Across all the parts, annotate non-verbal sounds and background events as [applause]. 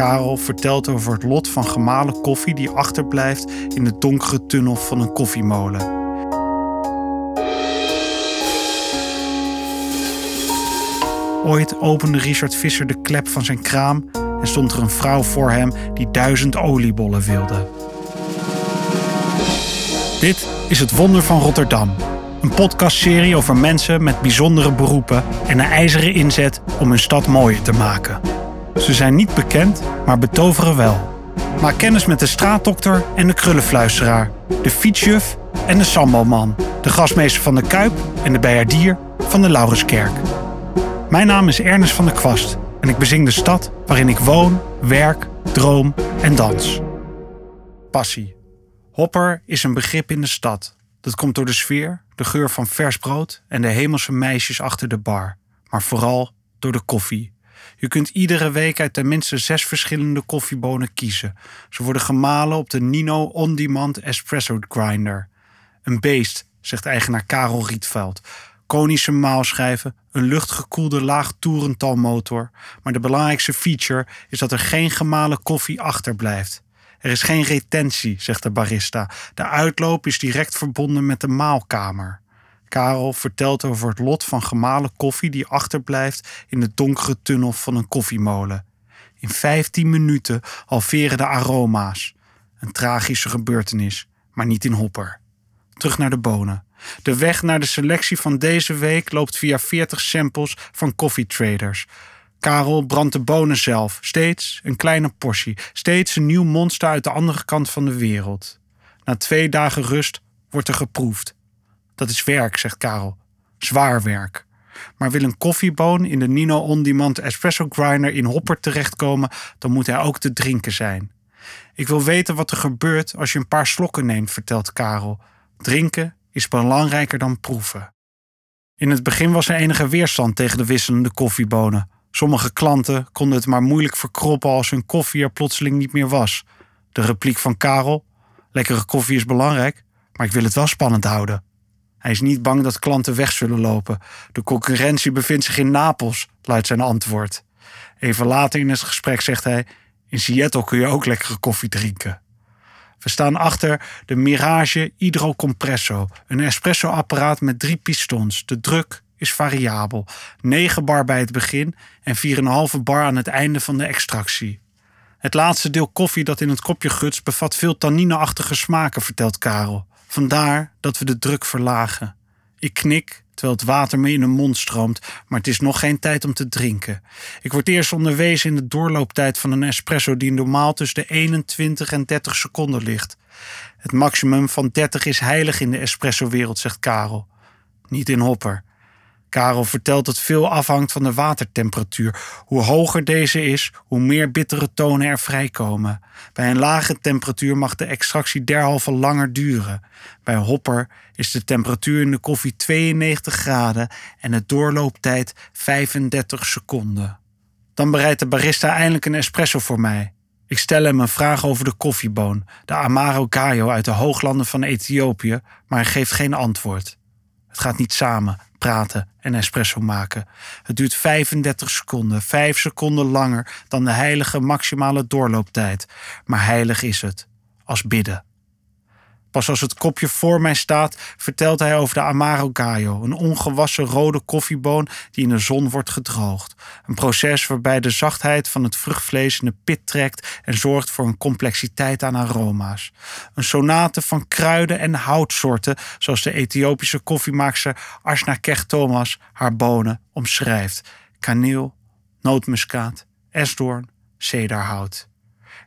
Karel vertelt over het lot van gemalen koffie die achterblijft in de donkere tunnel van een koffiemolen. Ooit opende Richard Visser de klep van zijn kraam en stond er een vrouw voor hem die duizend oliebollen wilde. Dit is Het Wonder van Rotterdam. Een podcastserie over mensen met bijzondere beroepen en een ijzeren inzet om hun stad mooier te maken. Ze zijn niet bekend, maar betoveren wel. Maak kennis met de straatdokter en de krullenfluisteraar, de fietsjuf en de sambalman, de gasmeester van de Kuip en de bijaardier van de Laurenskerk. Mijn naam is Ernest van der Kwast en ik bezing de stad waarin ik woon, werk, droom en dans. Passie. Hopper is een begrip in de stad. Dat komt door de sfeer, de geur van vers brood en de hemelse meisjes achter de bar. Maar vooral door de koffie. Je kunt iedere week uit tenminste zes verschillende koffiebonen kiezen. Ze worden gemalen op de Nino On Demand Espresso Grinder. Een beest, zegt eigenaar Karel Rietveld. Konische maalschijven, een luchtgekoelde laagtoerentalmotor. Maar de belangrijkste feature is dat er geen gemalen koffie achterblijft. Er is geen retentie, zegt de barista. De uitloop is direct verbonden met de maalkamer. Karel vertelt over het lot van gemalen koffie die achterblijft in de donkere tunnel van een koffiemolen. In 15 minuten halveren de aroma's. Een tragische gebeurtenis, maar niet in Hopper. Terug naar de bonen. De weg naar de selectie van deze week loopt via 40 samples van koffietraders. Karel brandt de bonen zelf, steeds een kleine portie, steeds een nieuw monster uit de andere kant van de wereld. Na twee dagen rust wordt er geproefd. Dat is werk, zegt Karel. Zwaar werk. Maar wil een koffieboon in de Nino On Demand Espresso Grinder in Hopper terechtkomen, dan moet hij ook te drinken zijn. Ik wil weten wat er gebeurt als je een paar slokken neemt, vertelt Karel. Drinken is belangrijker dan proeven. In het begin was er enige weerstand tegen de wisselende koffiebonen. Sommige klanten konden het maar moeilijk verkroppen als hun koffie er plotseling niet meer was. De repliek van Karel: Lekkere koffie is belangrijk, maar ik wil het wel spannend houden. Hij is niet bang dat klanten weg zullen lopen. De concurrentie bevindt zich in Napels, luidt zijn antwoord. Even later in het gesprek zegt hij: In Seattle kun je ook lekkere koffie drinken. We staan achter de Mirage Hydro Compresso, een espresso-apparaat met drie pistons. De druk is variabel. 9 bar bij het begin en 4,5 bar aan het einde van de extractie. Het laatste deel koffie dat in het kopje gutst bevat veel tannineachtige smaken, vertelt Karel. Vandaar dat we de druk verlagen. Ik knik terwijl het water me in de mond stroomt, maar het is nog geen tijd om te drinken. Ik word eerst onderwezen in de doorlooptijd van een espresso die normaal tussen de 21 en 30 seconden ligt. Het maximum van 30 is heilig in de espresso-wereld, zegt Karel. Niet in Hopper. Karel vertelt dat veel afhangt van de watertemperatuur. Hoe hoger deze is, hoe meer bittere tonen er vrijkomen. Bij een lage temperatuur mag de extractie derhalve langer duren. Bij hopper is de temperatuur in de koffie 92 graden en de doorlooptijd 35 seconden. Dan bereidt de barista eindelijk een espresso voor mij. Ik stel hem een vraag over de koffieboon, de Amaro Gayo uit de hooglanden van Ethiopië, maar hij geeft geen antwoord. Het gaat niet samen, praten en espresso maken. Het duurt 35 seconden, 5 seconden langer dan de heilige maximale doorlooptijd. Maar heilig is het, als bidden. Pas als het kopje voor mij staat, vertelt hij over de Amaro Gallo, een ongewassen rode koffieboon die in de zon wordt gedroogd. Een proces waarbij de zachtheid van het vruchtvlees in de pit trekt en zorgt voor een complexiteit aan aroma's. Een sonate van kruiden en houtsoorten, zoals de Ethiopische koffiemaakster Ashna Kech Thomas haar bonen omschrijft: kaneel, nootmuskaat, esdoorn, cedarhout.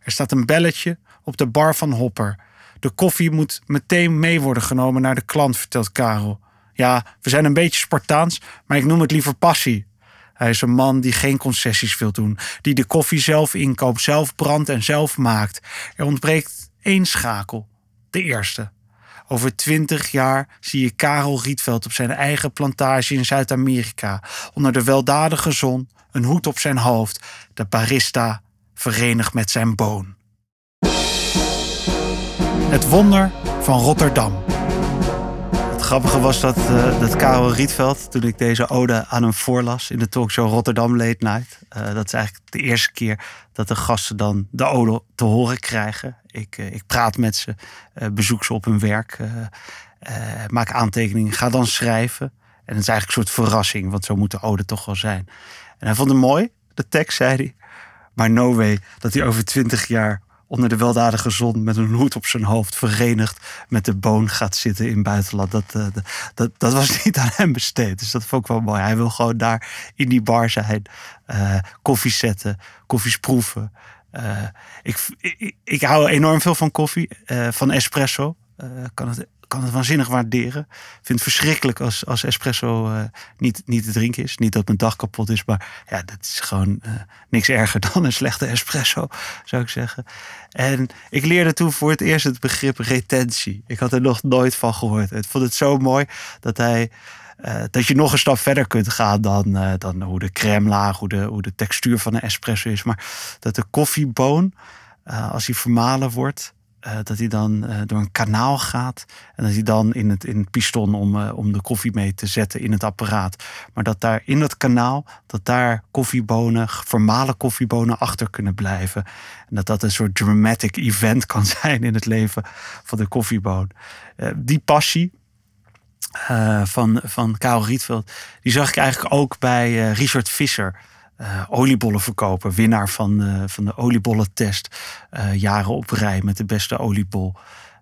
Er staat een belletje op de bar van Hopper. De koffie moet meteen mee worden genomen naar de klant, vertelt Karel. Ja, we zijn een beetje Spartaans, maar ik noem het liever passie. Hij is een man die geen concessies wil doen, die de koffie zelf inkoopt, zelf brandt en zelf maakt. Er ontbreekt één schakel, de eerste. Over twintig jaar zie je Karel Rietveld op zijn eigen plantage in Zuid-Amerika, onder de weldadige zon, een hoed op zijn hoofd, de barista verenigd met zijn boon. Het wonder van Rotterdam. Het grappige was dat, uh, dat Karel Rietveld, toen ik deze ode aan hem voorlas in de talkshow Rotterdam Late Night. Uh, dat is eigenlijk de eerste keer dat de gasten dan de ode te horen krijgen. Ik, uh, ik praat met ze, bezoek ze op hun werk, maak aantekeningen, ga dan schrijven. En het is eigenlijk een soort verrassing, want zo moet de ode toch wel zijn. En hij vond het mooi, de tekst, zei hij. Maar no way dat hij over twintig jaar onder de weldadige zon met een hoed op zijn hoofd verenigd met de boon gaat zitten in buitenland. Dat, uh, dat, dat was [laughs] niet aan hem besteed. Dus dat vond ik wel mooi. Hij wil gewoon daar in die bar zijn, uh, koffie zetten, koffies proeven. Uh, ik, ik, ik, hou enorm veel van koffie, van espresso. kan het kan het waanzinnig waarderen. Ik vind het verschrikkelijk als, als espresso uh, niet, niet te drinken is. Niet dat mijn dag kapot is, maar ja, dat is gewoon uh, niks erger [laughs] dan een slechte espresso, zou ik zeggen. En ik leerde toen voor het eerst het begrip retentie. Ik had er nog nooit van gehoord. Ik vond het zo mooi dat hij. Uh, dat je nog een stap verder kunt gaan dan, dan hoe de crème laag, hoe de, hoe de textuur van een espresso is. Maar dat de koffieboon, als die vermalen wordt, uh, dat hij dan uh, door een kanaal gaat. En dat hij dan in het, in het piston om, uh, om de koffie mee te zetten in het apparaat. Maar dat daar in dat kanaal, dat daar koffiebonen, vermalen koffiebonen achter kunnen blijven. En dat dat een soort dramatic event kan [laughs] zijn in het leven van de koffieboon. die passie. van, van Karel Rietveld, die zag ik eigenlijk ook bij Richard Visser uh, oliebollen verkopen. Winnaar van, uh, van de oliebollentest. Uh, jaren op rij met de beste oliebol.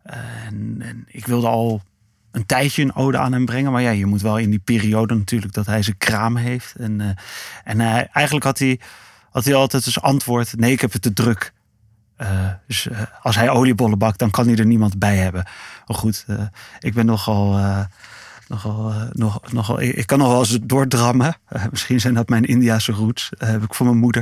En, en, ik wilde al een tijdje een ode aan hem brengen. Maar ja, je moet wel in die periode natuurlijk dat hij zijn kraam heeft. En, en eigenlijk had hij, had hij altijd als antwoord: nee, ik heb het te druk. dus als hij oliebollen bakt, dan kan hij er niemand bij hebben. Maar goed, ik ben nogal nogal, uh, nog, nogal, ik, kan nog wel eens doordrammen. Uh, misschien zijn dat mijn Indiase roots. Uh, heb ik voor mijn moeder.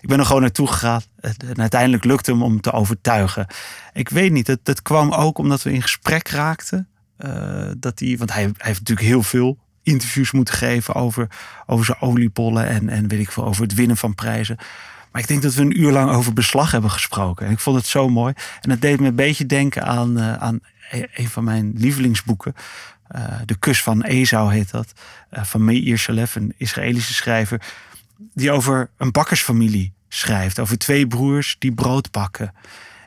ik ben er gewoon naartoe gegaan. en uiteindelijk lukte hem om te overtuigen. Ik weet niet, dat, kwam ook omdat we in gesprek raakten. dat hij, want hij, hij heeft natuurlijk heel veel interviews moeten geven over, over zijn oliebollen en, en weet ik veel, over het winnen van prijzen. Maar ik denk dat we een uur lang over beslag hebben gesproken. En ik vond het zo mooi. En het deed me een beetje denken aan, aan E-, een van mijn lievelingsboeken. Uh, de Kus van Esau heet dat. Uh, van Meir Shalef, een Israëlische schrijver. Die over een bakkersfamilie schrijft. Over twee broers die brood bakken.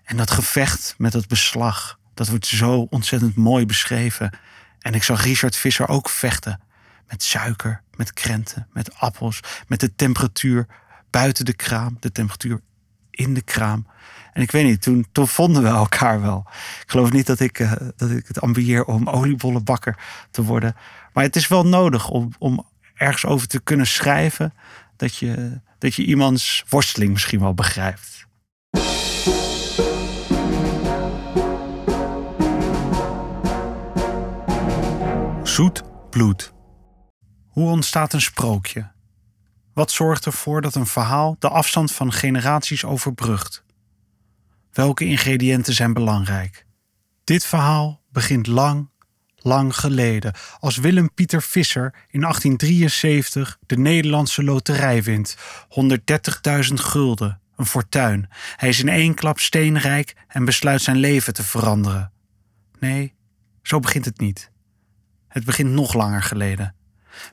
En dat gevecht met dat beslag. Dat wordt zo ontzettend mooi beschreven. En ik zag Richard Visser ook vechten. Met suiker, met krenten, met appels. Met de temperatuur buiten de kraam. De temperatuur in de kraam. En ik weet niet, toen, toen vonden we elkaar wel. Ik geloof niet dat ik, uh, dat ik het ambieer om oliebollenbakker te worden. Maar het is wel nodig om, om ergens over te kunnen schrijven. Dat je, dat je iemands worsteling misschien wel begrijpt. Zoet bloed. Hoe ontstaat een sprookje? Wat zorgt ervoor dat een verhaal de afstand van generaties overbrugt? Welke ingrediënten zijn belangrijk? Dit verhaal begint lang, lang geleden, als Willem Pieter Visser in 1873 de Nederlandse loterij wint. 130.000 gulden, een fortuin. Hij is in één klap steenrijk en besluit zijn leven te veranderen. Nee, zo begint het niet. Het begint nog langer geleden.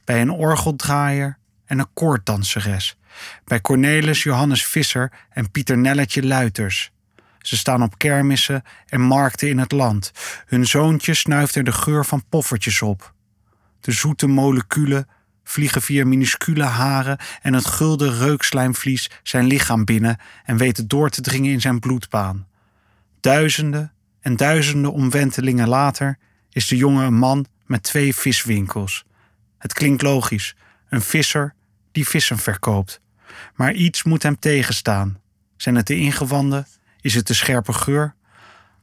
Bij een orgeldraaier en een koorddanseres. Bij Cornelis Johannes Visser en Pieter Nelletje Luiters. Ze staan op kermissen en markten in het land. Hun zoontje snuift er de geur van poffertjes op. De zoete moleculen vliegen via minuscule haren en het gulden reukslijmvlies zijn lichaam binnen en weten door te dringen in zijn bloedbaan. Duizenden en duizenden omwentelingen later is de jongen een man met twee viswinkels. Het klinkt logisch, een visser die vissen verkoopt. Maar iets moet hem tegenstaan. Zijn het de ingewanden is het de scherpe geur?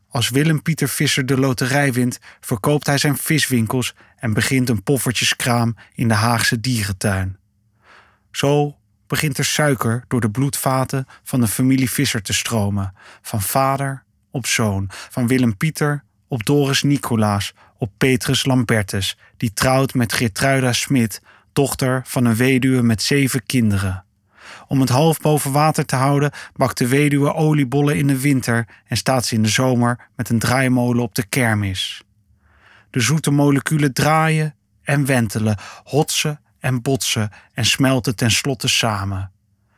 Als Willem-Pieter Visser de loterij wint, verkoopt hij zijn viswinkels en begint een poffertjeskraam in de Haagse dierentuin. Zo begint er suiker door de bloedvaten van de familie Visser te stromen, van vader op zoon, van Willem-Pieter op Doris Nicolaas, op Petrus Lambertus, die trouwt met Gertruida Smit, dochter van een weduwe met zeven kinderen. Om het half boven water te houden, bakt de weduwe oliebollen in de winter en staat ze in de zomer met een draaimolen op de kermis. De zoete moleculen draaien en wentelen, hotsen en botsen en smelten tenslotte samen.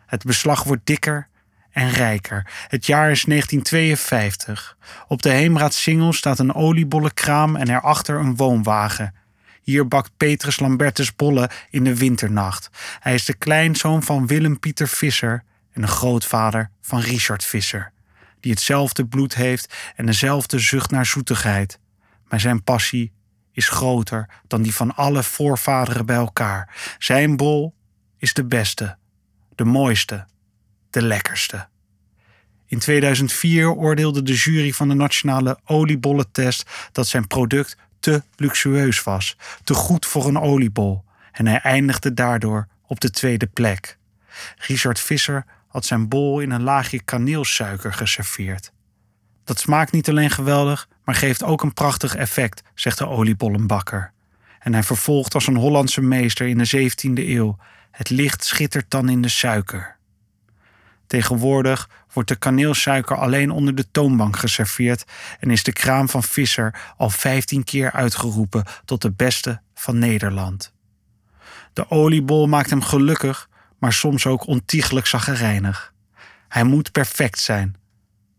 Het beslag wordt dikker en rijker. Het jaar is 1952. Op de Heemraadsingel staat een oliebollenkraam en erachter een woonwagen. Hier bakt Petrus Lambertus bollen in de winternacht. Hij is de kleinzoon van Willem Pieter Visser en de grootvader van Richard Visser, die hetzelfde bloed heeft en dezelfde zucht naar zoetigheid. Maar zijn passie is groter dan die van alle voorvaderen bij elkaar. Zijn bol is de beste, de mooiste, de lekkerste. In 2004 oordeelde de jury van de Nationale Oliebollentest dat zijn product te luxueus was, te goed voor een oliebol, en hij eindigde daardoor op de tweede plek. Richard Visser had zijn bol in een laagje kaneelsuiker geserveerd. Dat smaakt niet alleen geweldig, maar geeft ook een prachtig effect, zegt de oliebollenbakker. En hij vervolgt als een Hollandse meester in de 17e eeuw: het licht schittert dan in de suiker. Tegenwoordig wordt de kaneelsuiker alleen onder de toonbank geserveerd en is de kraam van Visser al 15 keer uitgeroepen tot de beste van Nederland. De oliebol maakt hem gelukkig, maar soms ook ontiegelijk zaggerijnig. Hij moet perfect zijn.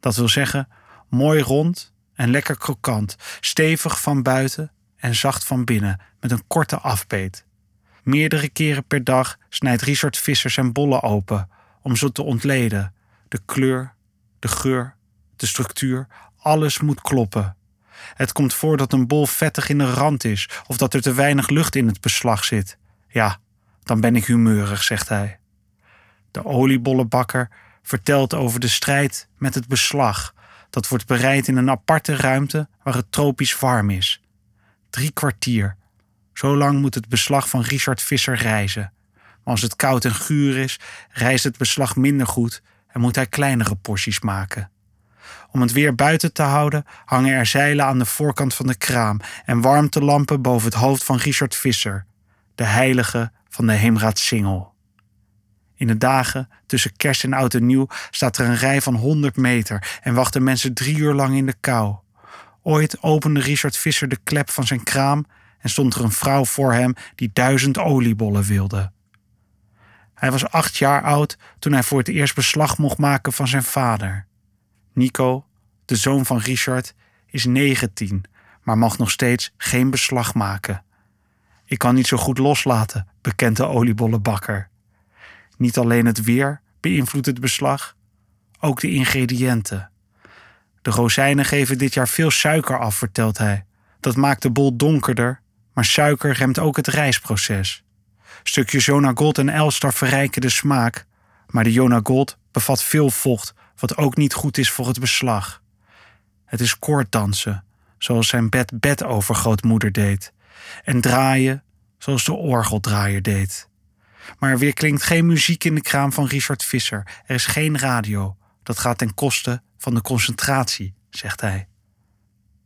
Dat wil zeggen, mooi rond en lekker krokant, stevig van buiten en zacht van binnen, met een korte afbeet. Meerdere keren per dag snijdt Richard Visser zijn bollen open om ze te ontleden. De kleur, de geur, de structuur, alles moet kloppen. Het komt voor dat een bol vettig in de rand is of dat er te weinig lucht in het beslag zit. Ja, dan ben ik humeurig, zegt hij. De oliebollenbakker vertelt over de strijd met het beslag. Dat wordt bereid in een aparte ruimte waar het tropisch warm is. Drie kwartier. Zo lang moet het beslag van Richard Visser reizen. Als het koud en guur is, reist het beslag minder goed en moet hij kleinere porties maken. Om het weer buiten te houden, hangen er zeilen aan de voorkant van de kraam en warmtelampen boven het hoofd van Richard Visser, de heilige van de Heemraadsingel. In de dagen tussen kerst en oud en nieuw staat er een rij van 100 meter en wachten mensen drie uur lang in de kou. Ooit opende Richard Visser de klep van zijn kraam en stond er een vrouw voor hem die duizend oliebollen wilde. Hij was acht jaar oud toen hij voor het eerst beslag mocht maken van zijn vader. Nico, de zoon van Richard, is 19, maar mag nog steeds geen beslag maken. Ik kan niet zo goed loslaten, bekent de oliebollenbakker. Niet alleen het weer beïnvloedt het beslag, ook de ingrediënten. De rozijnen geven dit jaar veel suiker af, vertelt hij. Dat maakt de bol donkerder, maar suiker remt ook het rijstproces. Stukjes Jona Gold en Elstar verrijken de smaak, maar de Jona Gold bevat veel vocht, wat ook niet goed is voor het beslag. Het is koorddansen, zoals zijn bed-bed-overgrootmoeder deed, en draaien, zoals de orgeldraaier deed. Maar er weer klinkt geen muziek in de kraam van Richard Visser. Er is geen radio. Dat gaat ten koste van de concentratie, zegt hij.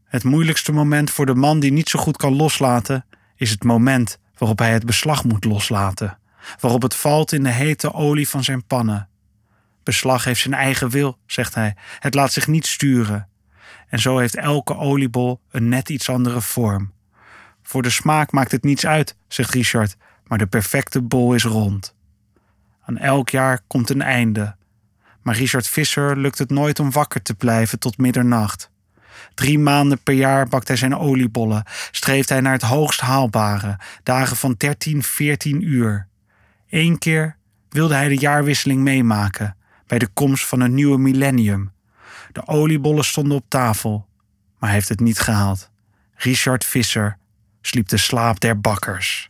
Het moeilijkste moment voor de man die niet zo goed kan loslaten, is het moment waarop hij het beslag moet loslaten, waarop het valt in de hete olie van zijn pannen. Beslag heeft zijn eigen wil, zegt hij. Het laat zich niet sturen. En zo heeft elke oliebol een net iets andere vorm. Voor de smaak maakt het niets uit, zegt Richard, maar de perfecte bol is rond. Aan elk jaar komt een einde. Maar Richard Visser lukt het nooit om wakker te blijven tot middernacht. Drie maanden per jaar bakt hij zijn oliebollen, streeft hij naar het hoogst haalbare, dagen van 13, 14 uur. Eén keer wilde hij de jaarwisseling meemaken, bij de komst van een nieuwe millennium. De oliebollen stonden op tafel, maar hij heeft het niet gehaald. Richard Visser sliep de slaap der bakkers.